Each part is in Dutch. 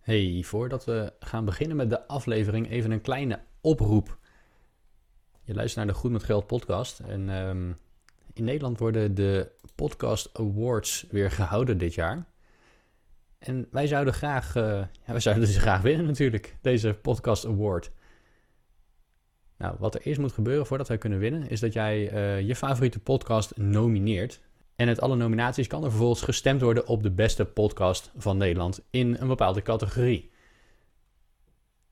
Hey, voordat we gaan beginnen met de aflevering, even een kleine oproep. Je luistert naar de Goed met Geld podcast. En ehm, in Nederland worden de Podcast Awards weer gehouden dit jaar. En wij zouden graag, uh, ja, wij zouden ze graag winnen natuurlijk, deze Podcast Award. Nou, wat er eerst moet gebeuren voordat wij kunnen winnen, is dat jij uh, je favoriete podcast nomineert. En uit alle nominaties kan er vervolgens gestemd worden op de beste podcast van Nederland in een bepaalde categorie.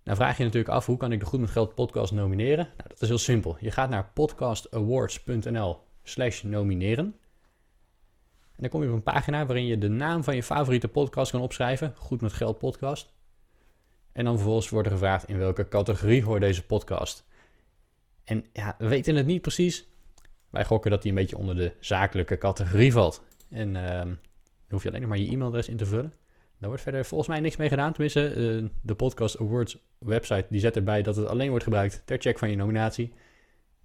Nou vraag je natuurlijk af, hoe kan ik de Goed met Geld podcast nomineren? Nou, dat is heel simpel. Je gaat naar podcastawards.nl slash nomineren. En dan kom je op een pagina waarin je de naam van je favoriete podcast kan opschrijven. Goed met Geld podcast. En dan vervolgens wordt er gevraagd in welke categorie hoort deze podcast. En ja, we weten het niet precies. Wij gokken dat hij een beetje onder de zakelijke categorie valt. En uh, dan hoef je alleen nog maar je e-mailadres in te vullen. Daar wordt verder volgens mij niks mee gedaan. Tenminste, uh, de Podcast Awards website die zet erbij dat het alleen wordt gebruikt ter check van je nominatie.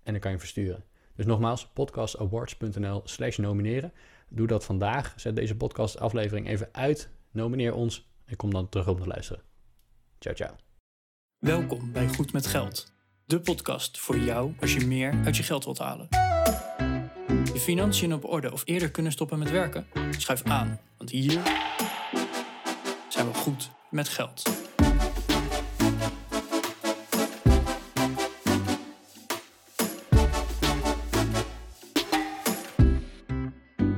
En dan kan je versturen. Dus nogmaals, podcastawards.nl slash nomineren. Doe dat vandaag. Zet deze podcast aflevering even uit. Nomineer ons en kom dan terug om te luisteren. Ciao, ciao. Welkom bij Goed met Geld. De podcast voor jou als je meer uit je geld wilt halen. Je financiën op orde of eerder kunnen stoppen met werken? Schuif aan, want hier zijn we goed met geld.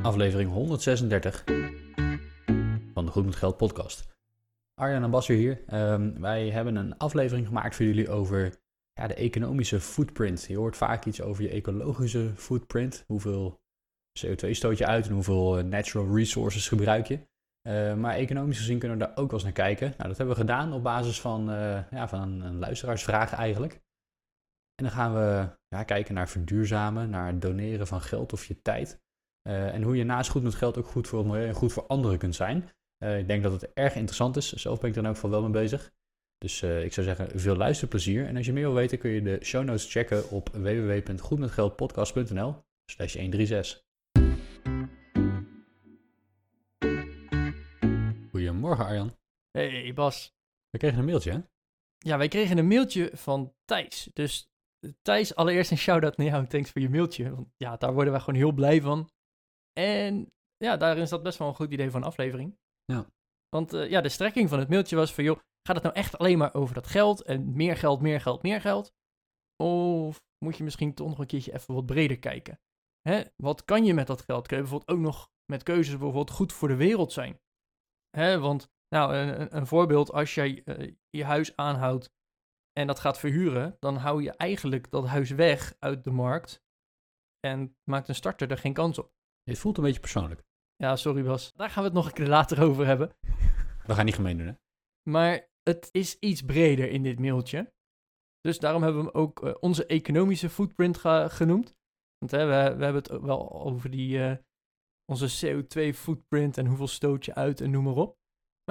Aflevering 136 van de Goed met Geld podcast. Arjan en Bas hier. Um, wij hebben een aflevering gemaakt voor jullie over ja, de economische footprint. Je hoort vaak iets over je ecologische footprint. Hoeveel CO2 stoot je uit en hoeveel eh, natural resources gebruik je. Uh, maar economisch gezien kunnen we daar ook wel eens naar kijken. Nou, dat hebben we gedaan op basis van, uh, ja, van een, luisteraarsvraag eigenlijk. En dan gaan we ja, kijken naar verduurzamen, naar het doneren van geld of je tijd. En hoe je naast goed met geld ook goed voor het milieu en goed voor anderen kunt zijn. ik denk dat het erg interessant is. Zelf ben ik er elk geval wel mee bezig. Dus uh, ik zou zeggen, veel luisterplezier. En als je meer wil weten, kun je de show notes checken op www.goedmetgeldpodcast.nl slash 136. Goedemorgen Arjan. Hey Bas. We kregen een mailtje hè? Ja, wij kregen een mailtje van Thijs. Dus Thijs, allereerst een shout-out naar jou. Thanks voor je mailtje. Want ja, daar worden wij gewoon heel blij van. En ja, daarin is dat best wel een goed idee van een aflevering. Ja. Want uh, ja, de strekking van het mailtje was van, joh, Gaat het nou echt alleen maar over dat geld en meer geld, meer geld, meer geld? Of moet je misschien toch nog een keertje even wat breder kijken? Hè? Wat kan je met dat geld? Kun je bijvoorbeeld ook nog met keuzes bijvoorbeeld goed voor de wereld zijn? Hè? Want, nou, een, een voorbeeld, als jij uh, je huis aanhoudt en dat gaat verhuren, dan hou je eigenlijk dat huis weg uit de markt en maakt een starter er geen kans op. Het voelt een beetje persoonlijk. Ja, sorry Bas. Daar gaan we het nog een keer later over hebben. We gaan niet gemeen doen, hè? Maar het is iets breder in dit mailtje. Dus daarom hebben we hem ook uh, onze economische footprint genoemd. Want hè, we, we, hebben het wel over die, uh, onze CO2-footprint en hoeveel stoot je uit en noem maar op.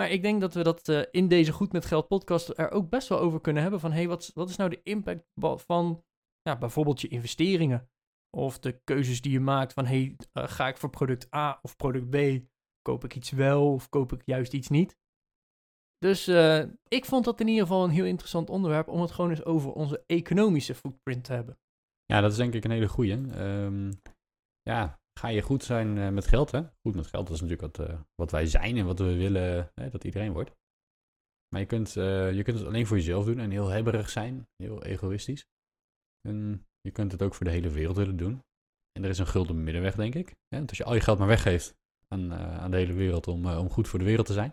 Maar ik denk dat we dat uh, in deze Goed met Geld podcast er ook best wel over kunnen hebben. Van hey, wat, wat is nou de impact van bijvoorbeeld je investeringen? Of de keuzes die je maakt van hey, ga ik voor product A of product B? Koop ik iets wel of koop ik juist iets niet? Dus uh, ik vond dat in ieder geval een heel interessant onderwerp om het gewoon eens over onze economische footprint te hebben. Ja, dat is denk ik een hele goeie. Um, ja, ga je goed zijn uh, met geld, hè? Goed met geld, is natuurlijk wat, uh, wat wij zijn en wat we willen dat iedereen wordt. Maar je kunt, je kunt het alleen voor jezelf doen en heel hebberig zijn, heel egoïstisch. En je kunt het ook voor de hele wereld willen doen. En er is een gulden middenweg, denk ik. Hè? Want als je al je geld maar weggeeft aan, aan de hele wereld om, om goed voor de wereld te zijn,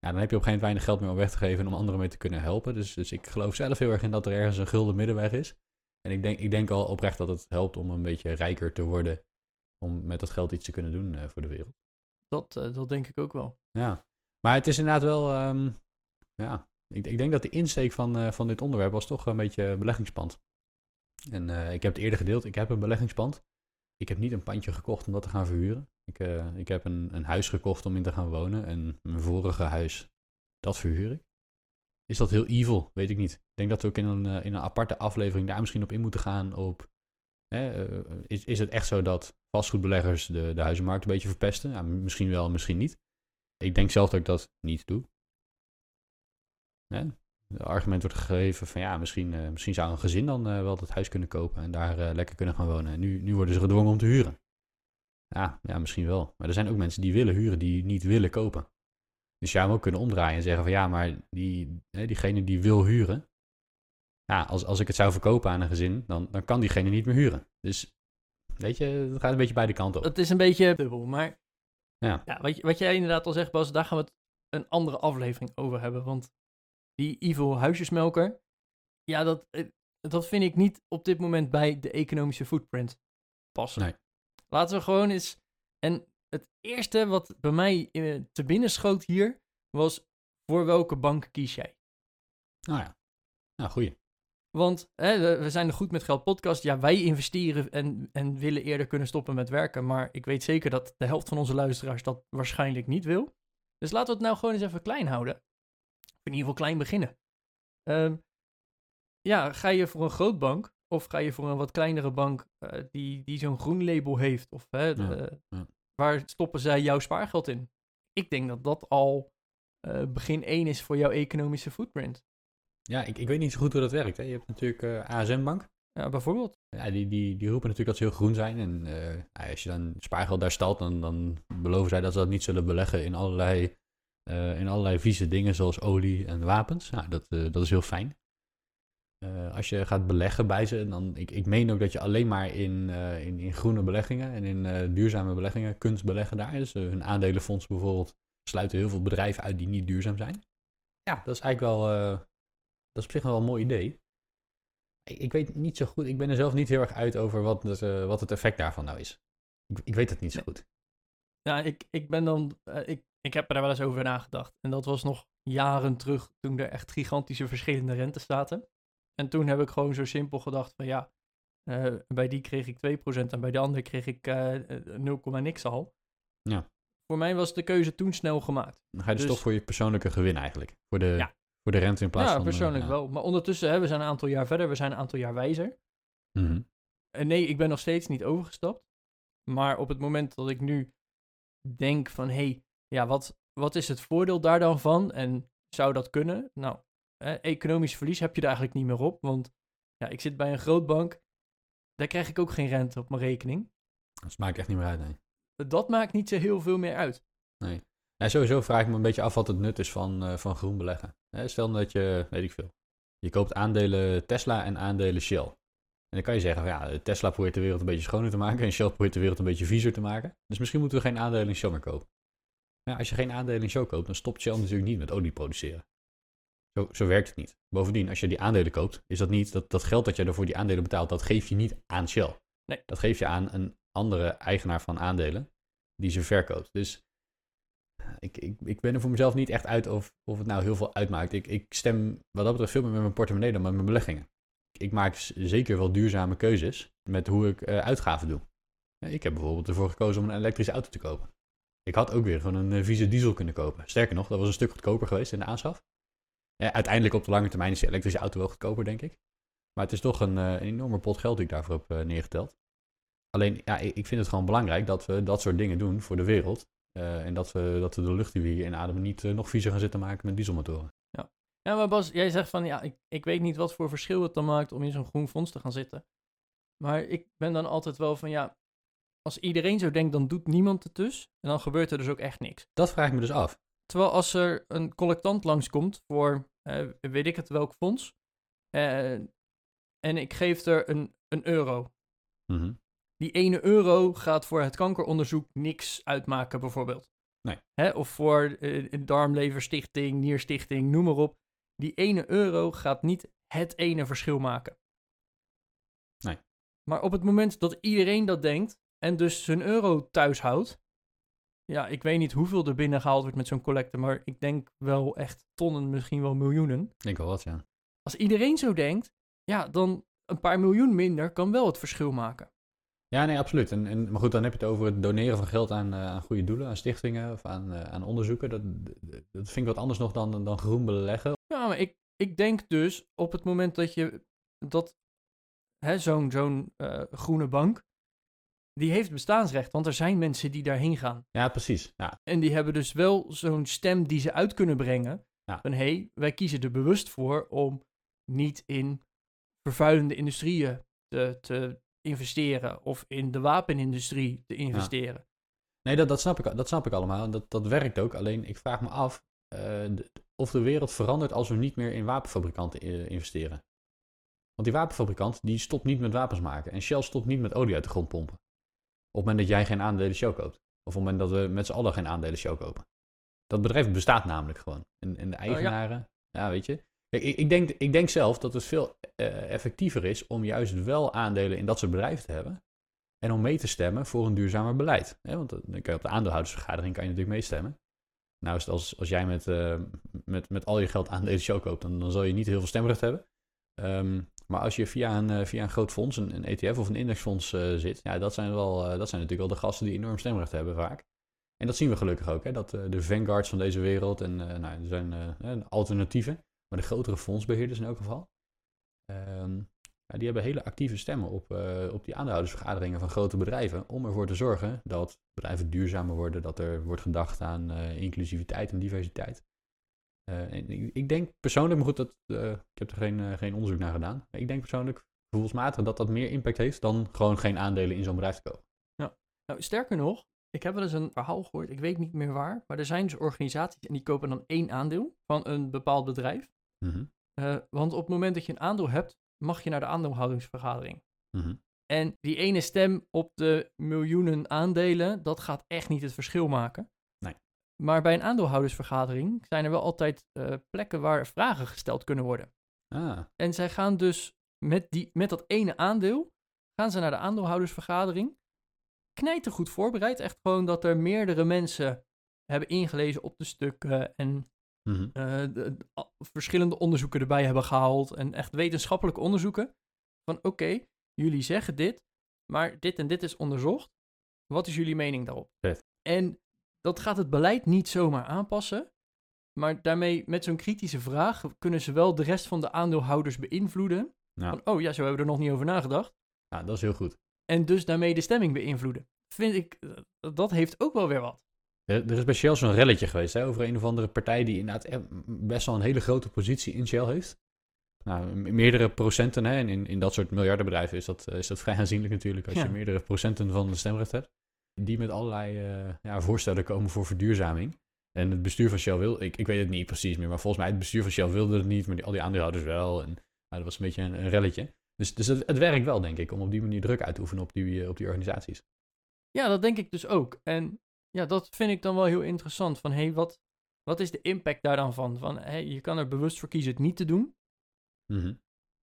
ja, dan heb je op geen moment weinig geld meer om weg te geven en om anderen mee te kunnen helpen. Dus, dus ik geloof zelf heel erg in dat er ergens een gulden middenweg is. En ik denk, ik denk al oprecht dat het helpt om een beetje rijker te worden. Om met dat geld iets te kunnen doen uh, voor de wereld. Dat, uh, dat denk ik ook wel. Ja, maar het is inderdaad wel. Um, ja, ik, ik, denk dat de insteek van, uh, van dit onderwerp was toch een beetje beleggingspand. En ik heb het eerder gedeeld. Ik heb een beleggingspand. Ik heb niet een pandje gekocht om dat te gaan verhuren. Ik, uh, ik heb een, een huis gekocht om in te gaan wonen. En mijn vorige huis, dat verhuur ik. Is dat heel evil? Weet ik niet. Ik denk dat we ook in een, uh, in een aparte aflevering daar misschien op in moeten gaan. Op, hè, uh, is, is het echt zo dat vastgoedbeleggers de, de huizenmarkt een beetje verpesten? Ja, misschien wel, misschien niet. Ik denk zelf dat ik dat niet doe. Hè? Het argument wordt gegeven van ja, misschien, eh, misschien zou een gezin dan eh, wel dat huis kunnen kopen en daar eh, lekker kunnen gaan wonen. En nu, nu worden ze gedwongen om te huren. Ja, ja, misschien wel. Maar er zijn ook mensen die willen huren, die niet willen kopen. Dus je zou hem ook kunnen omdraaien en zeggen van ja, maar die, hè, diegene die wil huren, ja, als, als ik het zou verkopen aan een gezin, dan, dan kan diegene niet meer huren. Dus weet je, het gaat een beetje beide kanten op. Het is een beetje dubbel, maar Ja. ja, wat, je- wat jij inderdaad al zegt, Bas, daar gaan we het een andere aflevering over hebben. Want die evil huisjesmelker, ja, dat, eh, dat vind ik niet op dit moment bij de economische footprint passen. Nee. Laten we gewoon eens... En het eerste wat bij mij eh, te binnen schoot hier, was voor welke bank kies jij? Nou ja, nou goeie. Want hè, we we zijn de Goed met Geld podcast. Ja, wij investeren en, en willen eerder kunnen stoppen met werken. Maar ik weet zeker dat de helft van onze luisteraars dat waarschijnlijk niet wil. Dus laten we het nou gewoon eens even klein houden. In ieder geval klein beginnen. Ehm, ja, ga je voor een groot bank of ga je voor een wat kleinere bank eh, die, die zo'n groen label heeft? Of hè, de- Ja, ja. waar stoppen zij jouw spaargeld in? Ik denk dat dat al eh, begin 1 is voor jouw economische footprint. Ja, ik, ik weet niet zo goed hoe dat werkt. Hè. Je hebt natuurlijk eh ASM Bank. Ja, bijvoorbeeld. Ja, die, die, die roepen natuurlijk dat ze heel groen zijn. En eh, als je dan spaargeld daar stalt, dan, dan beloven zij dat ze dat niet zullen beleggen in allerlei, eh, in allerlei vieze dingen zoals olie en wapens. Nou, dat, eh, dat is heel fijn. Eh, als je gaat beleggen bij ze, dan ik, ik meen ook dat je alleen maar in, eh, in, in groene beleggingen en in eh, duurzame beleggingen kunt beleggen daar. Dus eh, hun aandelenfonds bijvoorbeeld sluiten heel veel bedrijven uit die niet duurzaam zijn. Ja, dat is eigenlijk wel, eh, dat is op zich wel een mooi idee. Ik, ik weet niet zo goed, ik ben er zelf niet heel erg uit over wat het, eh, wat het effect daarvan nou is. Ik, ik weet het niet zo goed. Ja, ik, ik ben dan. eh, ik, ik heb er wel eens over nagedacht. En dat was nog jaren terug toen er echt gigantische verschillende rentes zaten. En toen heb ik gewoon zo simpel gedacht van ja, eh, bij die kreeg ik 2% en bij de andere kreeg ik eh, eh, 0, niks al. Ja. Voor mij was de keuze toen snel gemaakt. Dan ga je dus, Dus- toch voor je persoonlijke gewin eigenlijk. Voor de, Ja. voor de rente in plaats ja, van... eh, persoonlijk ja. wel. Maar ondertussen, hè, we zijn een aantal jaar verder, we zijn een aantal jaar wijzer. Mhm. En nee, ik ben nog steeds niet overgestapt. Maar op het moment dat ik nu denk van, hé, hey, ja, wat, wat is het voordeel daar dan van? En zou dat kunnen? Nou, eh, economisch verlies heb je er eigenlijk niet meer op. Want ja, ik zit bij een grootbank, daar krijg ik ook geen rente op mijn rekening. Dat maakt echt niet meer uit, nee. Dat maakt niet zo heel veel meer uit. Ja, sowieso vraag ik me een beetje af wat het nut is van, eh, van groen beleggen. Stel dat je, weet ik veel, je koopt aandelen Tesla en aandelen Shell. En dan kan je zeggen, van, ja, Tesla probeert de wereld een beetje schoner te maken en Shell probeert de wereld een beetje viezer te maken. Dus misschien moeten we geen aandelen in Shell meer kopen. Maar ja, als je geen aandelen in Shell koopt, dan stopt Shell natuurlijk niet met olie produceren. Zo, zo werkt het niet. Bovendien, als je die aandelen koopt, is dat niet, dat, dat geld dat je ervoor die aandelen betaalt, dat geef je niet aan Shell. Nee. Dat geef je aan een andere eigenaar van aandelen die ze verkoopt. Dus ik, ik, ik ben er voor mezelf niet echt uit of, of het nou heel veel uitmaakt. Ik, ik stem wat dat betreft veel meer met mijn portemonnee dan met mijn beleggingen. Ik maak zeker wel duurzame keuzes met hoe ik eh, uitgaven doe. Eh, Ik heb bijvoorbeeld ervoor gekozen om een elektrische auto te kopen. Ik had ook weer gewoon een eh, vieze diesel kunnen kopen. Sterker nog, dat was een stuk goedkoper geweest in de aanschaf. Eh, uiteindelijk op de lange termijn is de elektrische auto wel goedkoper, denk ik. Maar het is toch een, eh, een enorme pot geld die ik daarvoor heb eh, neergeteld. Alleen, ja, ik vind het gewoon belangrijk dat we dat soort dingen doen voor de wereld. Eh, en dat we, dat we de lucht die we hier inademen niet eh, nog viezer gaan zitten maken met dieselmotoren. Ja, maar Bas, jij zegt van, ja, ik, ik weet niet wat voor verschil het dan maakt om in zo'n groen fonds te gaan zitten. Maar ik ben dan altijd wel van, ja, als iedereen zo denkt, dan doet niemand het dus. En dan gebeurt er dus ook echt niks. Dat vraag ik me dus af. Terwijl als er een collectant langskomt voor, eh, weet ik het welk fonds, eh, en ik geef er een, een euro. Mhm. Die ene euro gaat voor het kankeronderzoek niks uitmaken, bijvoorbeeld. Nee. Hè, of voor eh, een darmleverstichting, nierstichting, noem maar op. Die ene euro gaat niet het ene verschil maken. Nee. Maar op het moment dat iedereen dat denkt en dus zijn euro thuis houdt. Ja, ik weet niet hoeveel er binnen gehaald wordt met zo'n collecte, maar ik denk wel echt tonnen, misschien wel miljoenen. Ik denk wel wat, ja. Als iedereen zo denkt, ja, dan een paar miljoen minder kan wel het verschil maken. Ja, nee, absoluut. En, en, maar goed, dan heb je het over het doneren van geld aan, eh, aan goede doelen, aan stichtingen of aan, eh, aan onderzoeken. Dat, dat vind ik wat anders nog dan, dan groen beleggen. Ja, maar ik, ik denk dus op het moment dat je dat hè, zo'n zo'n eh, groene bank, die heeft bestaansrecht, want er zijn mensen die daarheen gaan. Ja, precies. Ja, En die hebben dus wel zo'n stem die ze uit kunnen brengen. Ja. Van hé, hey, wij kiezen er bewust voor om niet in vervuilende industrieën te, te investeren of in de wapenindustrie te investeren. Nee, dat, dat, snap ik, dat snap ik allemaal. Dat, dat werkt ook. Alleen ik vraag me af eh, of de wereld verandert als we niet meer in wapenfabrikanten eh, investeren. Want die wapenfabrikant die stopt niet met wapens maken. En Shell stopt niet met olie uit de grond pompen. Op het moment dat jij geen aandelen Shell koopt. Of op het moment dat we met z'n allen geen aandelen Shell kopen. Dat bedrijf bestaat namelijk gewoon. En, en de eigenaren, ja. weet je. Kijk, ik, ik, denk, ik denk zelf dat het veel eh, effectiever is om juist wel aandelen in dat soort bedrijven te hebben. En om mee te stemmen voor een duurzamer beleid. Hè? Want dan kan je op de aandeelhoudersvergadering kan je natuurlijk meestemmen. Nou is als, als jij met, eh, met, met al je geld aandelen Shell koopt, dan, dan zal je niet heel veel stemrecht hebben. Ehm, maar als je via een, eh, via een groot fonds, een, een ETF of een indexfonds eh, zit, ja, dat zijn, wel, dat zijn natuurlijk wel de gasten die enorm stemrecht hebben vaak. En dat zien we gelukkig ook, hè? dat de Vanguards van deze wereld, en nou, er zijn alternatieven, maar de grotere fondsbeheerders in elk geval, ehm, die hebben hele actieve stemmen op, eh, op die aandeelhoudersvergaderingen van grote bedrijven, om ervoor te zorgen dat bedrijven duurzamer worden, dat er wordt gedacht aan eh, inclusiviteit en diversiteit. Eh, en ik, ik denk persoonlijk, maar goed, dat, ik heb er geen, geen onderzoek naar gedaan. Maar ik denk persoonlijk, gevoelsmatig, dat dat meer impact heeft dan gewoon geen aandelen in zo'n bedrijf te kopen. Nou, sterker nog, ik heb wel eens een verhaal gehoord, ik weet niet meer waar, maar er zijn dus organisaties en die kopen dan één aandeel van een bepaald bedrijf. Mhm, want op het moment dat je een aandeel hebt, mag je naar de aandeelhoudingsvergadering. mhm. En die ene stem op de miljoenen aandelen, dat gaat echt niet het verschil maken. Nee. Maar bij een aandeelhoudersvergadering zijn er wel altijd eh, plekken waar vragen gesteld kunnen worden. Ah, En zij gaan dus met, die, met dat ene aandeel, gaan ze naar de aandeelhoudersvergadering. Knijten goed voorbereid. Echt gewoon dat er meerdere mensen hebben ingelezen op de stukken en mhm. eh, de- verschillende onderzoeken erbij hebben gehaald. En echt wetenschappelijke onderzoeken. Van oké, jullie zeggen dit, maar dit en dit is onderzocht. Wat is jullie mening daarop? Vet. En dat gaat het beleid niet zomaar aanpassen. Maar daarmee, met zo'n kritische vraag, kunnen ze wel de rest van de aandeelhouders beïnvloeden. Ja. Van, oh ja, zo hebben we er nog niet over nagedacht. ja, dat is heel goed. En dus daarmee de stemming beïnvloeden. Vind ik, eh, dat heeft ook wel weer wat. Er er is bij Shell zo'n relletje geweest hè, over een of andere partij die inderdaad echt best wel een hele grote positie in Shell heeft. Nou, meerdere procenten, hè, en in, in dat soort miljardenbedrijven is dat, eh, is dat vrij aanzienlijk natuurlijk als Ja. je meerdere procenten van de stemrecht hebt. Die met allerlei eh, ja, voorstellen komen voor verduurzaming. En het bestuur van Shell wil, ik, ik weet het niet precies meer, maar volgens mij het bestuur van Shell wilde het niet, maar die, al die aandeelhouders wel. En nou, dat was een beetje een, een relletje. Dus, dus het, het werkt wel, denk ik, om op die manier druk uit te oefenen op die, eh, op die organisaties. Ja, dat denk ik dus ook. En ja, dat vind ik dan wel heel interessant. Van, hé, hey, wat, wat is de impact daar dan van? Van, hé, je kan er bewust voor kiezen het niet te doen. Mhm.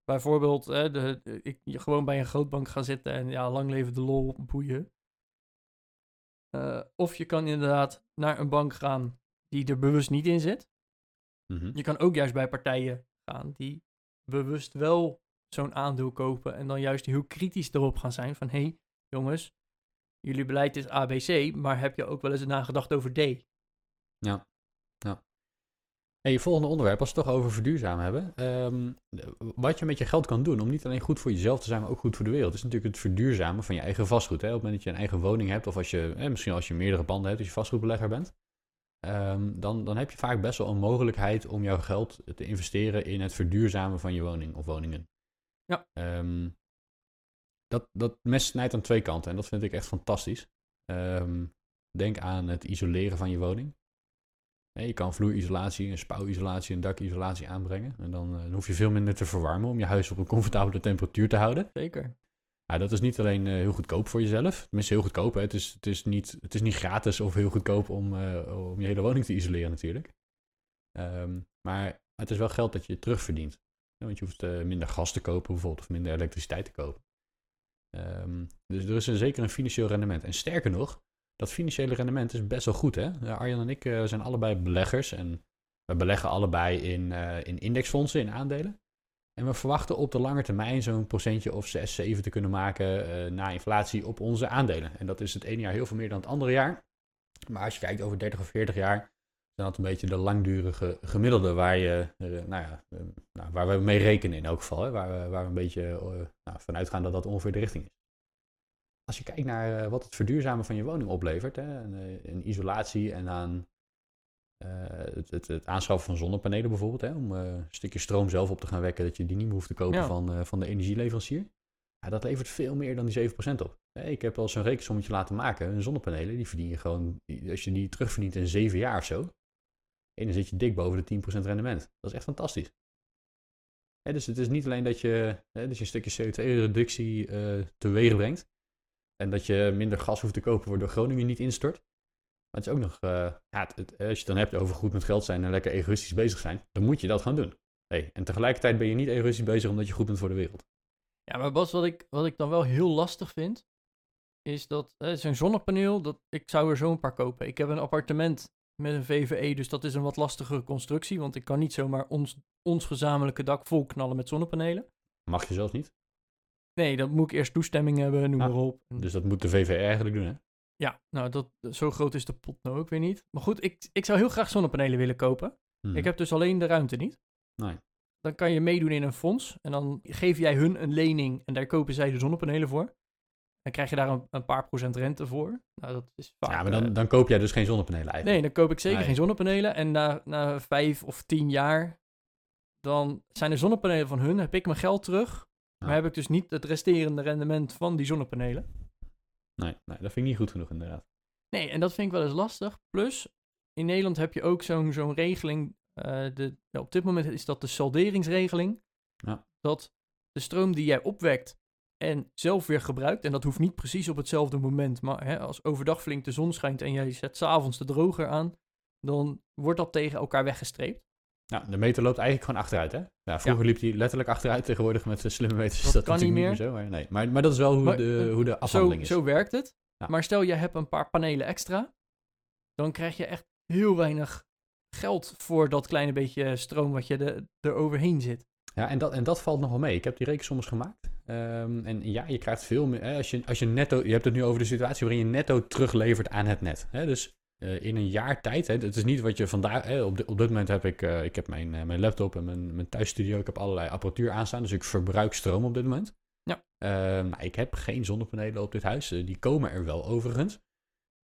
Bijvoorbeeld, hè, de, de- ik, je gewoon bij een grootbank gaan zitten en ja, lang leven de lol, boeien. Eh, of je kan inderdaad naar een bank gaan die er bewust niet in zit. Mhm. Je kan ook juist bij partijen gaan die bewust wel zo'n aandeel kopen en dan juist heel kritisch erop gaan zijn van hé, hey, jongens, jullie beleid is ABC, maar heb je ook wel eens nagedacht over D? Hey, volgende onderwerp, als we het toch over verduurzamen hebben. Ehm, wat je met je geld kan doen om niet alleen goed voor jezelf te zijn, maar ook goed voor de wereld, is natuurlijk het verduurzamen van je eigen vastgoed. Hè? Op het moment dat je een eigen woning hebt, of als je, eh, misschien als je meerdere panden hebt, als je vastgoedbelegger bent, ehm, dan, dan heb je vaak best wel een mogelijkheid om jouw geld te investeren in het verduurzamen van je woning of woningen. Ja. Ehm, dat, dat mes snijdt aan twee kanten en dat vind ik echt fantastisch. Ehm, denk aan het isoleren van je woning. Je kan vloerisolatie, een spouwisolatie, een dakisolatie aanbrengen. En dan, eh, dan hoef je veel minder te verwarmen om je huis op een comfortabele temperatuur te houden. Zeker. Ja, dat is niet alleen eh, heel goedkoop voor jezelf. Tenminste, heel goedkoop. Hè. Het, is, het, is niet, het is niet gratis of heel goedkoop om, eh, om je hele woning te isoleren natuurlijk. Ehm, maar het is wel geld dat je terugverdient. Ja, want je hoeft minder gas te kopen bijvoorbeeld, of minder elektriciteit te kopen. Ehm, dus er is zeker een financieel rendement. En sterker nog, dat financiële rendement is best wel goed. Hè? Ja, Arjan en ik eh, zijn allebei beleggers en we beleggen allebei in, eh, in indexfondsen, in aandelen. En we verwachten op de lange termijn zo'n procentje of 6, 7 te kunnen maken eh, na inflatie op onze aandelen. En dat is het ene jaar heel veel meer dan het andere jaar. Maar als je kijkt over 30 of 40 jaar, dan dat een beetje de langdurige gemiddelde waar, je, eh, nou ja, eh, nou, waar we mee rekenen in elk geval. Hè? Waar, we, waar we een beetje eh, nou, vanuit gaan dat dat ongeveer de richting is. Als je kijkt naar wat het verduurzamen van je woning oplevert, hè, en, in isolatie en aan het, het, het aanschaffen van zonnepanelen bijvoorbeeld, hè, om een stukje stroom zelf op te gaan wekken, dat je die niet meer hoeft te kopen Ja. van, van de energieleverancier. Ja, dat levert veel meer dan die 7% op. Ik heb al zo'n rekensommetje laten maken. Een zonnepanelen, die verdien je gewoon, als je die terugverdient in 7 jaar of zo, en dan zit je dik boven de 10% rendement. Dat is echt fantastisch. Dus het is niet alleen dat je, hè, dat je een stukje CO2-reductie eh teweeg brengt. En dat je minder gas hoeft te kopen waardoor Groningen niet instort. Maar het is ook nog, eh, ja, als je het dan hebt over goed met geld zijn en lekker egoïstisch bezig zijn, dan moet je dat gaan doen. Hey, en tegelijkertijd ben je niet egoïstisch bezig omdat je goed bent voor de wereld. Ja, maar Bas, wat ik, wat ik dan wel heel lastig vind, is dat eh, zo'n zonnepaneel, dat, ik zou er zo een paar kopen. Ik heb een appartement met een VVE, dus dat is een wat lastigere constructie, want ik kan niet zomaar ons, ons gezamenlijke dak vol knallen met zonnepanelen. Mag je zelfs niet. Nee, dan moet ik eerst toestemming hebben, noem Ah, maar op. Dus dat moet de VVR eigenlijk doen, hè? Ja, nou, dat, zo groot is de pot nou ook weer niet. Maar goed, ik, ik zou heel graag zonnepanelen willen kopen. Hmm. Ik heb dus alleen de ruimte niet. Nee. Dan kan je meedoen in een fonds. En dan geef jij hun een lening en daar kopen zij de zonnepanelen voor. Dan krijg je daar een, een paar procent rente voor. Nou, dat is vaak... Ja, maar eh, dan, dan koop jij dus geen zonnepanelen eigenlijk. Nee, dan koop ik zeker Nee. geen zonnepanelen. En na, na vijf of tien jaar, dan zijn de zonnepanelen van hun, heb ik mijn geld terug. Maar Ja. heb ik dus niet het resterende rendement van die zonnepanelen. Nee, nee, dat vind ik niet goed genoeg inderdaad. Nee, en dat vind ik wel eens lastig. Plus, in Nederland heb je ook zo'n zo'n regeling. eh, de, nou, op dit moment is dat de salderingsregeling. Ja. Dat de stroom die jij opwekt en zelf weer gebruikt, en dat hoeft niet precies op hetzelfde moment, maar hè, als overdag flink de zon schijnt en jij zet s'avonds de droger aan, dan wordt dat tegen elkaar weggestreept. Ja, de meter loopt eigenlijk gewoon achteruit, hè? Ja, vroeger liep hij letterlijk achteruit. Tegenwoordig met de slimme meters is Dat dat kan niet meer zo. Maar, nee. maar, maar dat is wel hoe, Maar, de, eh, hoe de Zo, afhandeling is. zo werkt het. Ja. Maar stel je hebt een paar panelen extra, dan krijg je echt heel weinig geld voor dat kleine beetje stroom wat je er er overheen zit. Ja, en dat, en dat valt nog wel mee. Ik heb die rekensommes gemaakt. Ehm, en ja, je krijgt veel meer. Hè, als, je, als je netto. Je hebt het nu over de situatie waarin je netto teruglevert aan het net. Hè, dus eh, in een jaar tijd. Hè, het is niet wat je vandaag. Hè, op, di- op dit moment heb ik. eh, ik heb mijn, eh, mijn laptop en mijn, mijn thuisstudio. Ik heb allerlei apparatuur aanstaan. Dus ik verbruik stroom op dit moment. Ja. Ehm, nou, ik heb geen zonnepanelen op dit huis. Die komen er wel overigens.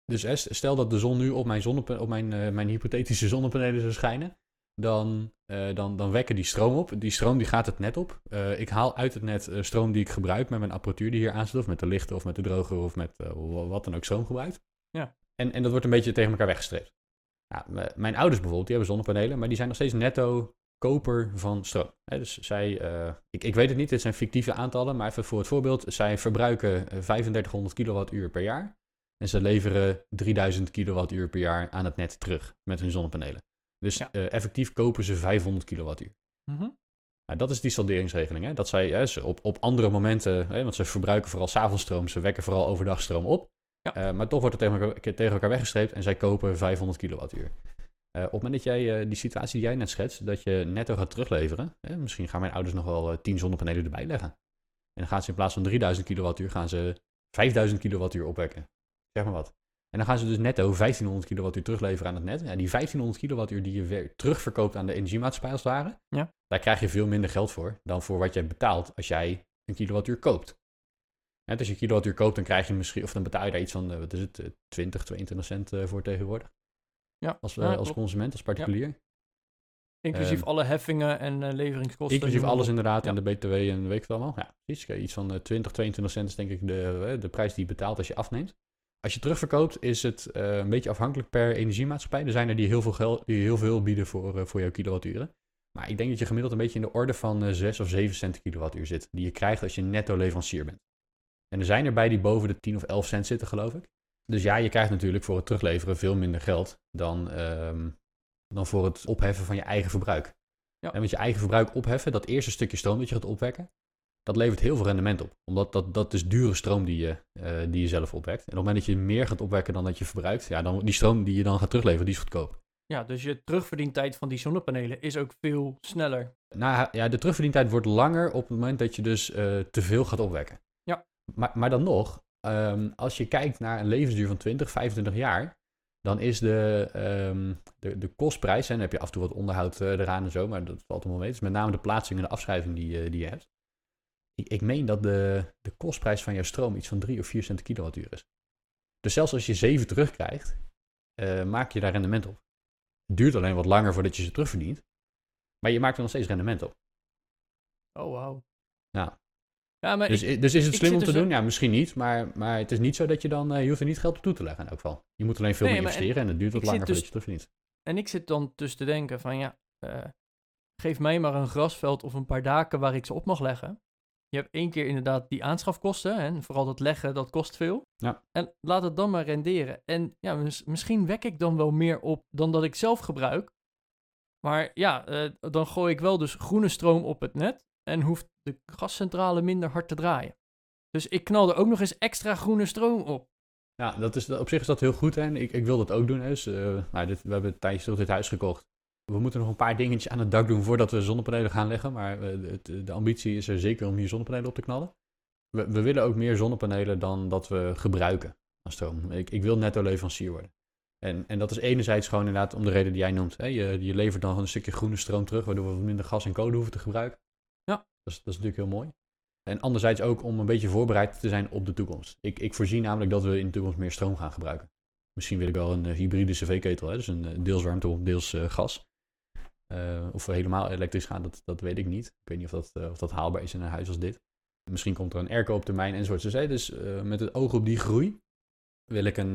Dus stel dat de zon nu op mijn, zonnepa- op mijn, mijn hypothetische zonnepanelen zou schijnen dan, eh, dan, dan wekken die stroom op. Die stroom die gaat het net op. Eh, ik haal uit het net eh, stroom die ik gebruik met mijn apparatuur die hier aanzet. Of met de lichten of met de droger of met wa- wat dan ook stroom gebruikt. Ja. En, en dat wordt een beetje tegen elkaar weggestreept. Mijn ouders bijvoorbeeld, die hebben zonnepanelen, maar die zijn nog steeds netto koper van stroom. Dus zij, ik, ik weet het niet, dit zijn fictieve aantallen, maar even voor het voorbeeld. Zij verbruiken eh, 3500 kilowattuur per jaar. En ze leveren 3000 kilowattuur per jaar aan het net terug met hun zonnepanelen. Dus Ja. eh, effectief kopen ze 500 kilowattuur. Mhm. Nou, dat is die salderingsregeling. Hè? Dat zij hè, ze op, op andere momenten, hè, want ze verbruiken vooral s'avondstroom, ze wekken vooral overdag stroom op. Ja. Eh, maar toch wordt het tegen elkaar, tegen elkaar weggestreept en zij kopen 500 kilowattuur. Eh, op het moment dat jij die situatie die jij net schetst, dat je netto gaat terugleveren, hè, misschien gaan mijn ouders nog wel eh, 10 zonnepanelen erbij leggen. En dan gaan ze in plaats van 3000 kilowattuur, gaan ze 5000 kilowattuur opwekken. Zeg maar wat. En dan gaan ze dus netto 1500 kilowattuur terugleveren aan het net. Ja, die 1500 kilowattuur die je weer terugverkoopt aan de energiemaatschappij als het ware, Ja. daar krijg je veel minder geld voor dan voor wat jij betaalt als jij een kilowattuur koopt. En als je een kilowattuur koopt, dan krijg je misschien, of dan betaal je daar iets van, eh, wat is het, eh, 20, 22 cent eh, voor tegenwoordig. Ja, Als, ja, eh, als consument, als particulier. Inclusief Ehm, alle heffingen en eh, leveringskosten. Inclusief alles inderdaad Ja. en de BTW en weet ik het allemaal. Ja, precies. Iets van eh, 20, 22 cent is denk ik de, eh, de prijs die je betaalt als je afneemt. Als je terugverkoopt is het eh, een beetje afhankelijk per energiemaatschappij. Er zijn er die heel veel, geld, die heel veel bieden voor, eh, voor jouw kilowatturen. Maar ik denk dat je gemiddeld een beetje in de orde van eh 6 of 7 cent per kilowattuur zit. Die je krijgt als je netto leverancier bent. En er zijn er bij die boven de 10 of 11 cent zitten, geloof ik. Dus ja, je krijgt natuurlijk voor het terugleveren veel minder geld dan, ehm, dan voor het opheffen van je eigen verbruik. Ja. En met je eigen verbruik opheffen, dat eerste stukje stroom dat je gaat opwekken, dat levert heel veel rendement op. Omdat dat, dat is dure stroom die je, eh, die je zelf opwekt. En op het moment dat je meer gaat opwekken dan dat je verbruikt, ja, dan die stroom die je dan gaat terugleveren, die is goedkoop. Ja, dus je terugverdientijd van die zonnepanelen is ook veel sneller. Nou ja, de terugverdientijd wordt langer op het moment dat je dus eh, te veel gaat opwekken. Ja. Maar, maar dan nog, ehm, als je kijkt naar een levensduur van 20, 25 jaar, dan is de, ehm, de, de kostprijs, en dan heb je af en toe wat onderhoud eh, eraan en zo, maar dat valt allemaal mee. Is met name de plaatsing en de afschrijving die, die je hebt. Ik, ik meen dat de, de kostprijs van jouw stroom iets van 3 of 4 cent per kilowattuur is. Dus zelfs als je 7 terugkrijgt, eh, maak je daar rendement op. Het duurt alleen wat langer voordat je ze terugverdient. Maar je maakt er nog steeds rendement op. Oh, wauw. Ja. Ja, maar Dus, ik, dus is het slim om te dus doen? Ja, misschien niet. Maar, maar het is niet zo dat je dan... eh, je hoeft er niet geld op toe te leggen in elk geval. Je moet alleen veel Nee, meer en investeren en het duurt wat langer voordat je het terugverdient. en ik zit dan dus te denken van ja, eh, geef mij maar een grasveld of een paar daken waar ik ze op mag leggen. Je hebt één keer inderdaad die aanschafkosten en vooral dat leggen, dat kost veel. Ja. En laat het dan maar renderen. En ja, mis- misschien wek ik dan wel meer op dan dat ik zelf gebruik. Maar ja, eh, dan gooi ik wel dus groene stroom op het net en hoeft de gascentrale minder hard te draaien. Dus ik knal er ook nog eens extra groene stroom op. Ja, dat is, op zich is dat heel goed. Hè? En ik, ik wil dat ook doen. Hè? Dus, eh, nou, dit, we hebben tijdens dit huis gekocht. We moeten nog een paar dingetjes aan het dak doen voordat we zonnepanelen gaan leggen. Maar eh, de ambitie is er zeker om hier zonnepanelen op te knallen. We, we willen ook meer zonnepanelen dan dat we gebruiken aan stroom. Ik, ik wil netto leverancier worden. En, en dat is enerzijds gewoon inderdaad om de reden die jij noemt. Hè? Je, je levert dan gewoon een stukje groene stroom terug, waardoor we minder gas en kolen hoeven te gebruiken. Ja. Dat is, dat is natuurlijk heel mooi. En anderzijds ook om een beetje voorbereid te zijn op de toekomst. Ik, ik voorzie namelijk dat we in de toekomst meer stroom gaan gebruiken. Misschien wil ik wel een eh, hybride cv-ketel, dus een eh, deels warmte deels gas. Eh, of we helemaal elektrisch gaan, dat, dat weet ik niet. Ik weet niet of dat, eh, of dat haalbaar is in een huis als dit. Misschien komt er een airco op termijn enzovoort. Dus, dus eh, met het oog op die groei wil ik, een,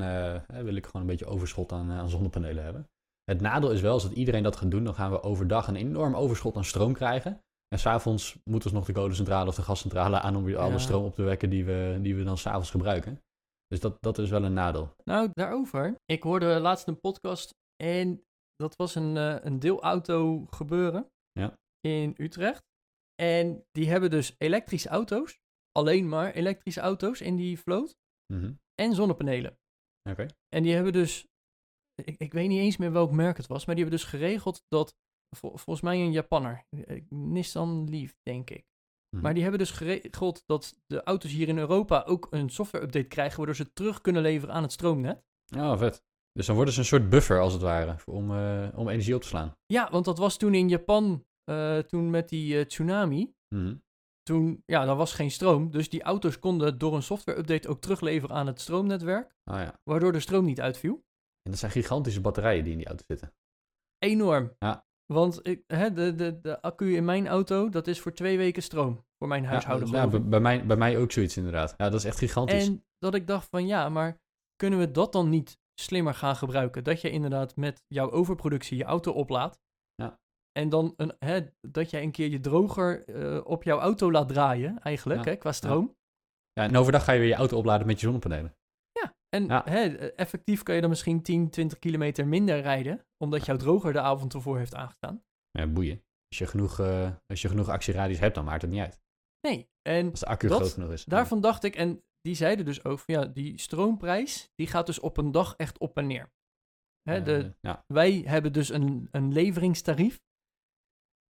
wil ik gewoon een beetje overschot aan, aan zonnepanelen hebben. Het nadeel is wel, als dat iedereen dat gaat doen, dan gaan we overdag een enorm overschot aan stroom krijgen. En s'avonds moet dus nog de kolencentrale of de gascentrale aan om weer alle Ja. stroom op te wekken die we, die we dan s'avonds gebruiken. Dus dat, dat is wel een nadeel. Nou, daarover. Ik hoorde laatst een podcast en dat was een, eh, een deelauto gebeuren Ja. in Utrecht. En die hebben dus elektrische auto's, alleen maar elektrische auto's in die vloot Mhm. en zonnepanelen. Oké. En die hebben dus, ik, ik weet niet eens meer welk merk het was, maar die hebben dus geregeld dat, vol- volgens mij een Japanner, eh, Nissan Leaf denk ik. Mhm. Maar die hebben dus geregeld dat de auto's hier in Europa ook een software-update krijgen, waardoor ze terug kunnen leveren aan het stroomnet. Oh, vet. Dus dan worden ze een soort buffer als het ware, om, eh, om energie op te slaan. Ja, want dat was toen in Japan, eh, toen met die eh, tsunami. Mhm. Toen, ja, daar was geen stroom. Dus die auto's konden door een software-update ook terugleveren aan het stroomnetwerk. Ah ja. Waardoor de stroom niet uitviel. En dat zijn gigantische batterijen die in die auto zitten. Enorm. Ja. Want ik, hè, de, de, de accu in mijn auto, dat is voor twee weken stroom. Voor mijn huishouden. ja, bij mij, bij mij ook zoiets inderdaad. Ja, dat is echt gigantisch. En dat ik dacht van ja, maar kunnen we dat dan niet slimmer gaan gebruiken? Dat je inderdaad met jouw overproductie je auto oplaadt. Ja. En dan een, hè, dat jij een keer je droger eh, op jouw auto laat draaien, eigenlijk, Ja. hè, qua stroom. Ja, en overdag ga je weer je auto opladen met je zonnepanelen. En Ja. hè, effectief kan je dan misschien 10, 20 kilometer minder rijden, omdat jouw droger de avond ervoor heeft aangestaan. Ja, boeien. Als je genoeg, eh, als je genoeg actieradius hebt, dan maakt het niet uit. Nee, en Als de accu Dat- groot genoeg is. daarvan dacht ik, en die zeiden dus ook van ja, die stroomprijs, die gaat dus op een dag echt op en neer. Hè, Eh, de, ja. Wij hebben dus een, een leveringstarief.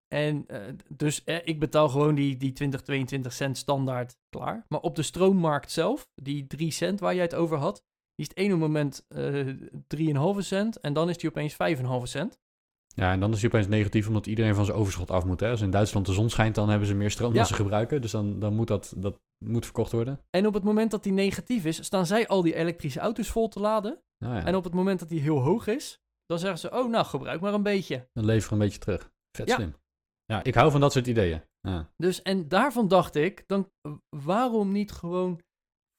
En eh, dus eh, ik betaal gewoon die, die 20, 22 cent standaard klaar. Maar op de stroommarkt zelf, die 3 cent waar jij het over had, die is het ene moment eh 3,5 cent en dan is die opeens 5,5 cent. Ja, en dan is hij opeens negatief omdat iedereen van zijn overschot af moet. Hè? Als in Duitsland de zon schijnt, dan hebben ze meer stroom Ja. dan ze gebruiken. Dus dan, dan moet dat, dat moet verkocht worden. En op het moment dat die negatief is, staan zij al die elektrische auto's vol te laden. Nou ja, En op het moment dat die heel hoog is, dan zeggen ze, oh nou, gebruik maar een beetje. dan leveren we een beetje terug. Vet Ja. slim. Ja, ik hou van dat soort ideeën. Ja. Dus en daarvan dacht ik, dan eh, waarom niet gewoon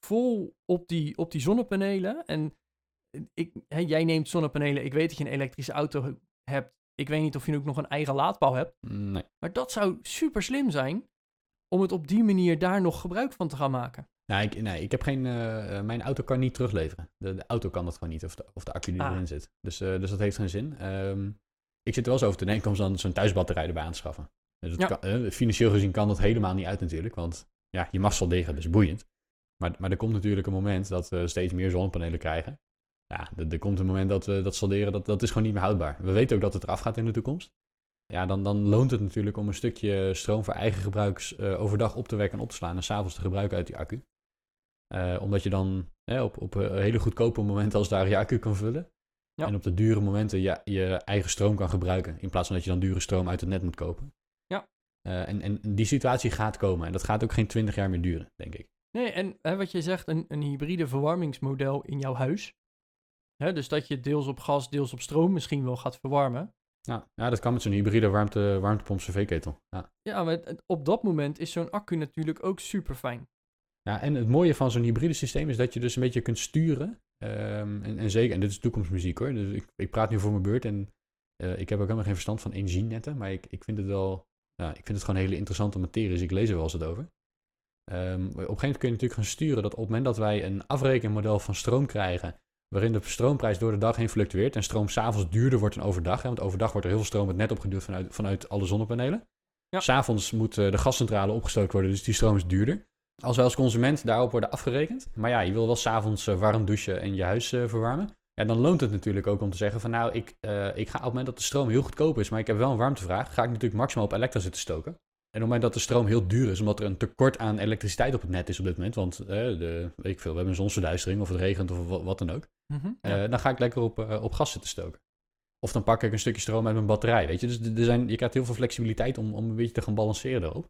vol op die, op die zonnepanelen? En ik, hè, jij neemt zonnepanelen, ik weet dat je een elektrische auto hebt. Ik weet niet of je ook nog een eigen laadpaal hebt. Nee. Maar dat zou super slim zijn om het op die manier daar nog gebruik van te gaan maken. Nou, ik, nee, ik heb geen. eh, eh, mijn auto kan niet terugleveren. De, de auto kan dat gewoon niet, of de, of de accu die Ah. erin zit. Dus, eh, dus dat heeft geen zin. Ehm, ik zit er wel eens over te denken om zo'n zo'n thuisbatterij erbij aan te schaffen. Dus Ja. kan- financieel gezien kan dat helemaal niet uit natuurlijk. Want ja, je mag solderen, dus boeiend. Maar, maar er komt natuurlijk een moment dat we steeds meer zonnepanelen krijgen. Ja, er, er komt een moment dat we dat solderen, dat, dat is gewoon niet meer houdbaar. We weten ook dat het eraf gaat in de toekomst. Ja, dan, dan loont het natuurlijk om een stukje stroom voor eigen gebruik eh, overdag op te wekken en op te slaan en s'avonds te gebruiken uit die accu. Eh, omdat je dan hè, op, op eh, hele goedkope momenten als daar je accu kan vullen. Ja. En op de dure momenten je, je eigen stroom kan gebruiken. In plaats van dat je dan dure stroom uit het net moet kopen. Ja. En, en die situatie gaat komen. En dat gaat ook geen twintig jaar meer duren, denk ik. Nee, en hè, wat je zegt, een, een hybride verwarmingsmodel in jouw huis. Hè, dus dat je deels op gas, deels op stroom misschien wel gaat verwarmen. Ja, ja dat kan met zo'n hybride warmte, warmtepomp cv-ketel. Ja. Ja, maar op dat moment is zo'n accu natuurlijk ook super fijn. ja, en het mooie van zo'n hybride systeem is dat je dus een beetje kunt sturen. Ehm, en, en zeker, en dit is toekomstmuziek hoor. Dus ik, ik praat nu voor mijn beurt en eh, ik heb ook helemaal geen verstand van energienetten. Maar ik, ik vind het wel, ja, ik vind het gewoon een hele interessante materie. Dus ik lees er wel eens het over. Ehm, op een gegeven moment kun je natuurlijk gaan sturen dat op het moment dat wij een afrekenmodel van stroom krijgen, waarin de stroomprijs door de dag heen fluctueert en stroom s'avonds duurder wordt dan overdag, hè, want overdag wordt er heel veel stroom het net opgeduwd vanuit, vanuit alle zonnepanelen. Ja. S'avonds moet de gascentrale opgestookt worden, dus die stroom is duurder. Als wij als consument daarop worden afgerekend, maar ja, je wil wel s'avonds eh, warm douchen en je huis eh, verwarmen, ja, dan loont het natuurlijk ook om te zeggen van nou, ik, eh, ik ga op het moment dat de stroom heel goedkoop is, maar ik heb wel een warmtevraag, ga ik natuurlijk maximaal op elektra zitten stoken. En op het moment dat de stroom heel duur is, omdat er een tekort aan elektriciteit op het net is op dit moment, want eh, de, weet ik veel, we hebben een zonsverduistering of het regent of wa- wat dan ook, Mhm, eh, ja. dan ga ik lekker op, eh, op gas zitten stoken. Of dan pak ik een stukje stroom uit mijn batterij, weet je. Dus er zijn, je krijgt heel veel flexibiliteit om, om een beetje te gaan balanceren daarop.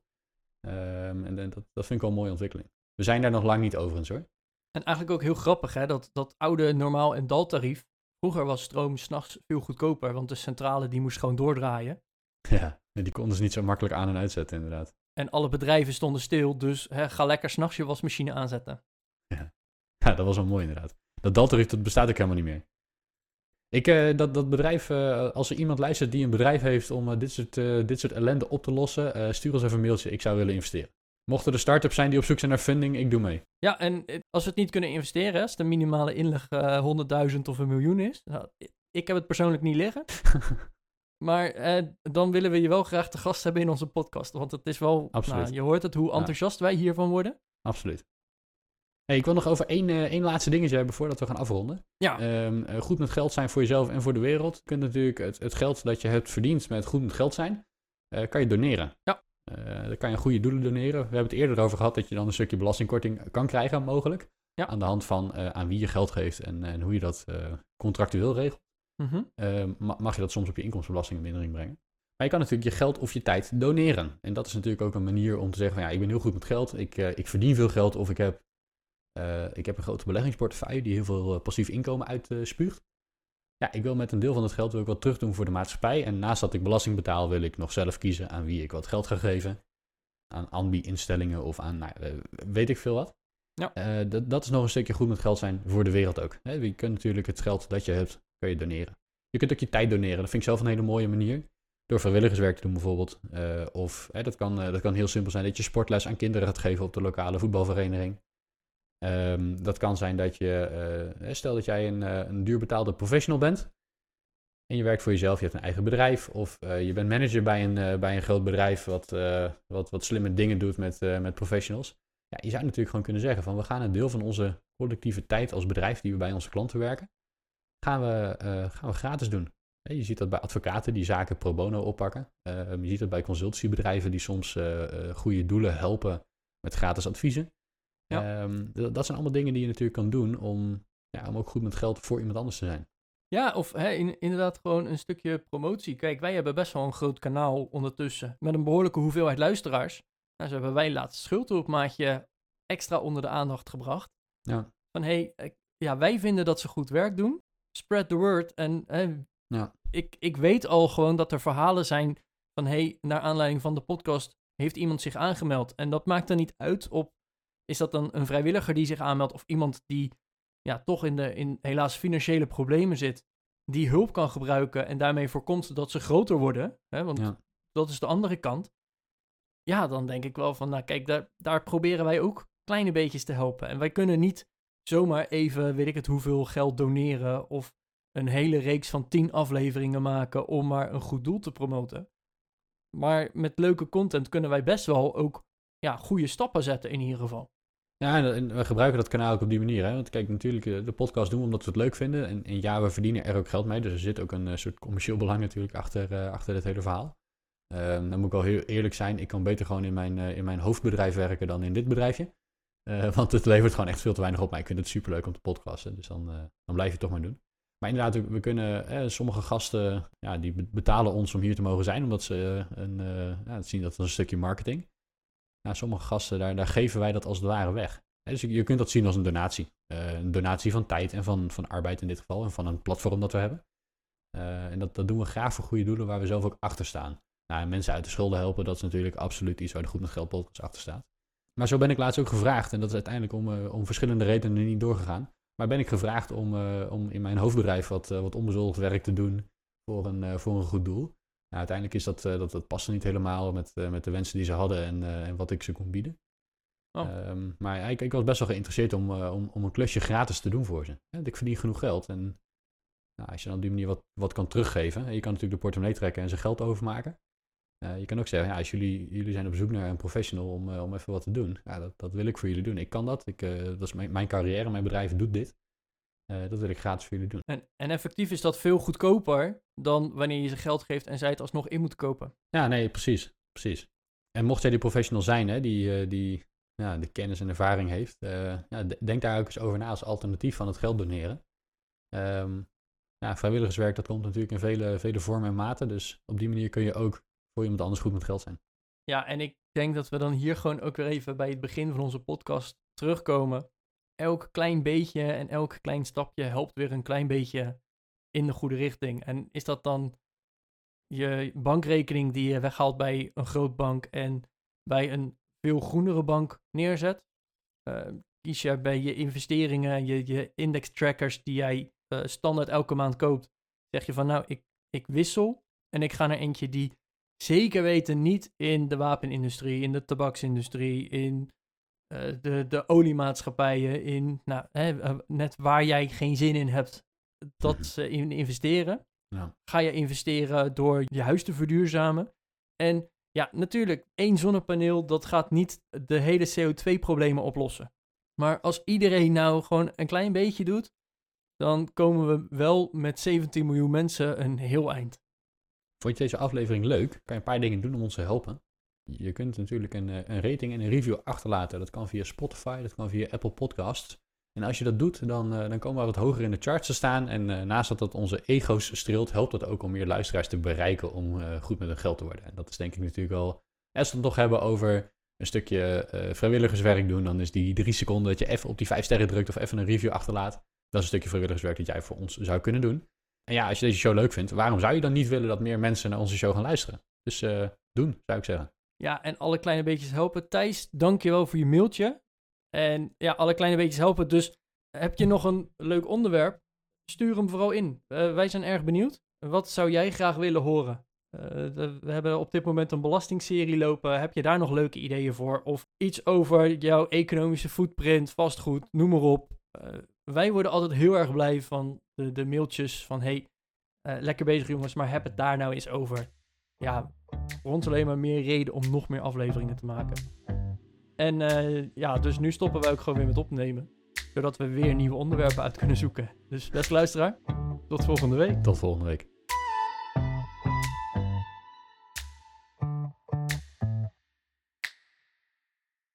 Ehm, en en dat, dat vind ik wel een mooie ontwikkeling. We zijn daar nog lang niet overigens hoor. En eigenlijk ook heel grappig, hè, dat, dat oude normaal- en daltarief. Vroeger was stroom s'nachts veel goedkoper, want de centrale die moest gewoon doordraaien. Ja, en die konden ze niet zo makkelijk aan en uitzetten inderdaad. En alle bedrijven stonden stil, dus hè, ga lekker s'nachts je wasmachine aanzetten. Ja, dat was wel mooi inderdaad. Dat daltarief, dat bestaat ook helemaal niet meer. Ik, eh, dat, dat bedrijf, eh, als er iemand luistert die een bedrijf heeft om eh, dit, soort, dit soort ellende op te lossen, stuur ons even een mailtje. Ik zou willen investeren. Mochten er start-ups zijn die op zoek zijn naar funding, ik doe mee. Ja, en als we het niet kunnen investeren, als de minimale inleg eh 100.000 of een miljoen is. Nou, ik heb het persoonlijk niet liggen. Maar eh, dan willen we je wel graag te gast hebben in onze podcast. Want het is wel, Absoluut. nou, je hoort het, hoe enthousiast wij hiervan worden. Absoluut. Hey, ik wil nog over één, eh, één laatste dingetje hebben voordat we gaan afronden. Ja, Ehm, eh, goed met geld zijn voor jezelf en voor de wereld. Je kunt natuurlijk het, het geld dat je hebt verdiend met goed met geld zijn, kan je doneren. Ja. Dan kan je goede doelen doneren. We hebben het eerder over gehad dat je dan een stukje belastingkorting kan krijgen, mogelijk. Ja. Aan de hand van aan wie je geld geeft en, en hoe je dat contractueel regelt. Mhm. Eh, ma- mag je dat soms op je inkomstenbelasting in mindering brengen. Maar je kan natuurlijk je geld of je tijd doneren. En dat is natuurlijk ook een manier om te zeggen van ja, ik ben heel goed met geld. Ik, eh, ik verdien veel geld of ik heb, eh, ik heb een grote beleggingsportefeuille die heel veel eh, passief inkomen uitspuugt. ja, ik wil met een deel van het geld wil ik wat terug doen voor de maatschappij. En naast dat ik belasting betaal, wil ik nog zelf kiezen aan wie ik wat geld ga geven. Aan ambi-instellingen of aan, nou, weet ik veel wat. Ja. Dat, dat is nog een stukje goed met geld zijn voor de wereld ook. Hè, je kunt natuurlijk het geld dat je hebt, kun je doneren. Je kunt ook je tijd doneren. Dat vind ik zelf een hele mooie manier. Door vrijwilligerswerk te doen bijvoorbeeld. Eh, of hè, dat, kan, eh, dat kan heel simpel zijn dat je sportles aan kinderen gaat geven op de lokale voetbalvereniging. Ehm, dat kan zijn dat je, eh, stel dat jij een, een duur betaalde professional bent. En je werkt voor jezelf, je hebt een eigen bedrijf. Of je bent manager bij een, bij een groot bedrijf wat, wat, wat slimme dingen doet met, met professionals. Ja, je zou natuurlijk gewoon kunnen zeggen van we gaan een deel van onze collectieve tijd als bedrijf die we bij onze klanten werken, gaan we, eh, gaan we gratis doen. Je ziet dat bij advocaten die zaken pro bono oppakken. Eh, je ziet dat bij consultancybedrijven die soms eh, eh, goede doelen helpen met gratis adviezen. Ja. Ehm, dat zijn allemaal dingen die je natuurlijk kan doen om, ja, om ook goed met geld voor iemand anders te zijn. Ja, of hè, in- inderdaad gewoon een stukje promotie. Kijk, wij hebben best wel een groot kanaal ondertussen. Met een behoorlijke hoeveelheid luisteraars. Nou, zo hebben wij laatst schuldhulpmaatje extra onder de aandacht gebracht. Ja. Van hé, hey, ja, wij vinden dat ze goed werk doen. Spread the word. En Ja. ik, ik weet al gewoon dat er verhalen zijn van hé, hey, naar aanleiding van de podcast heeft iemand zich aangemeld. En dat maakt er niet uit op, is dat dan een vrijwilliger die zich aanmeldt of iemand die ja, toch in, de, in helaas financiële problemen zit, die hulp kan gebruiken en daarmee voorkomt dat ze groter worden. Hè, want Ja. dat is de andere kant. Ja, dan denk ik wel van, nou kijk, daar, daar proberen wij ook kleine beetjes te helpen. En wij kunnen niet zomaar even, weet ik het, hoeveel geld doneren of een hele reeks van tien afleveringen maken om maar een goed doel te promoten. Maar met leuke content kunnen wij best wel ook ja, goede stappen zetten in ieder geval. Ja, en, we gebruiken dat kanaal ook op die manier. Hè? Want kijk, natuurlijk, eh, de podcast doen we omdat we het leuk vinden. En, en ja, we verdienen er ook geld mee. Dus er zit ook een eh, soort commercieel belang natuurlijk achter, eh, achter dit hele verhaal. Ehm, dan moet ik wel heel eerlijk zijn. Ik kan beter gewoon in mijn, in mijn hoofdbedrijf werken dan in dit bedrijfje. Eh, want het levert gewoon echt veel te weinig op. Maar ik vind het superleuk om te podcasten. Dus dan, eh, dan blijf je het toch maar doen. Maar inderdaad, we- kunnen, eh, sommige gasten, ja, die be- betalen ons om hier te mogen zijn. Omdat ze een, ja, zien dat als een stukje marketing. Nou, sommige gasten, daar, daar geven wij dat als het ware weg. Dus je kunt dat zien als een donatie. Een donatie van tijd en van, van arbeid in dit geval. En van een platform dat we hebben. En dat, dat doen we graag voor goede doelen waar we zelf ook achter staan. Nou, mensen uit de schulden helpen, dat is natuurlijk absoluut iets waar de Goed met Geld podcast achter staat. Maar zo ben ik laatst ook gevraagd, en dat is uiteindelijk om, uh, om verschillende redenen niet doorgegaan. Maar ben ik gevraagd om, om in mijn hoofdbedrijf wat, wat onbezoldigd werk te doen voor een, voor een goed doel. Nou, uiteindelijk is dat, dat, dat paste niet helemaal met, met de wensen die ze hadden en, en wat ik ze kon bieden. Oh. Um, maar ik, ik, was best wel geïnteresseerd om, uh, om, om een klusje gratis te doen voor ze. ik verdien genoeg geld. En nou, als je dan op die manier wat, wat kan teruggeven. Je kan natuurlijk de portemonnee trekken en ze geld overmaken. Uh, je kan ook zeggen, ja, als jullie, jullie zijn op zoek naar een professional om, uh, om even wat te doen. Ja, dat, dat wil ik voor jullie doen. Ik kan dat. Ik, dat is mijn, mijn carrière. Mijn bedrijf doet dit. dat wil ik gratis voor jullie doen. En, en effectief is dat veel goedkoper dan wanneer je ze geld geeft en zij het alsnog in moet kopen. Ja, nee, precies. precies. En mocht jij die professional zijn, hè, die, die ja, de kennis en ervaring heeft, ja, denk daar ook eens over na als alternatief van het geld doneren. Um, ja, vrijwilligerswerk, dat komt natuurlijk in vele, vele vormen en maten. Dus op die manier kun je ook voor iemand anders goed met geld zijn. Ja, en ik denk dat we dan hier gewoon ook weer even bij het begin van onze podcast terugkomen. Elk klein beetje en elk klein stapje helpt weer een klein beetje in de goede richting. En is dat dan je bankrekening die je weghaalt bij een groot bank en bij een veel groenere bank neerzet. Uh, kies je bij je investeringen, je, je index trackers die jij uh, standaard elke maand koopt, zeg je van nou, ik, ik wissel en ik ga naar eentje die zeker weten niet in de wapenindustrie, in de tabaksindustrie, in uh, de, de oliemaatschappijen, in nou, hè, net waar jij geen zin in hebt, dat ze in investeren. Ja. Ga je investeren door je huis te verduurzamen. En ja, natuurlijk, één zonnepaneel, dat gaat niet de hele CO2-problemen oplossen. Maar als iedereen nou gewoon een klein beetje doet, dan komen we wel met 17 miljoen mensen een heel eind. Vond je deze aflevering leuk? Kan je een paar dingen doen om ons te helpen? Je kunt natuurlijk een, eh, een rating en een review achterlaten. Dat kan via Spotify, dat kan via Apple Podcasts. En als je dat doet, dan, uh, dan komen we wat hoger in de charts te staan. En uh, naast dat dat onze ego's streelt, helpt dat ook om meer luisteraars te bereiken om goed met hun geld te worden. En dat is denk ik natuurlijk al. Als we het nog hebben over een stukje vrijwilligerswerk doen, dan is die drie seconden dat je even op die vijf sterren drukt of even een review achterlaat. Dat is een stukje vrijwilligerswerk dat jij voor ons zou kunnen doen. En ja, als je deze show leuk vindt, waarom zou je dan niet willen dat meer mensen naar onze show gaan luisteren? Dus doen, zou ik zeggen. Ja, en alle kleine beetjes helpen. Thijs, dankjewel voor je mailtje. En ja, alle kleine beetjes helpen. Dus heb je nog een leuk onderwerp? Stuur hem vooral in. Uh, wij zijn erg benieuwd. Wat zou jij graag willen horen? Uh, we hebben op dit moment een belastingserie lopen. Heb je daar nog leuke ideeën voor? Of iets over jouw economische footprint, vastgoed, noem maar op. Uh, wij worden altijd heel erg blij van de, de mailtjes van... Hey, lekker bezig jongens, maar heb het daar nou eens over. Ja, voor ons alleen maar meer reden om nog meer afleveringen te maken. En uh, ja, dus nu stoppen wij ook gewoon weer met opnemen. Zodat we weer nieuwe onderwerpen uit kunnen zoeken. Dus beste luisteraar, tot volgende week. Tot volgende week.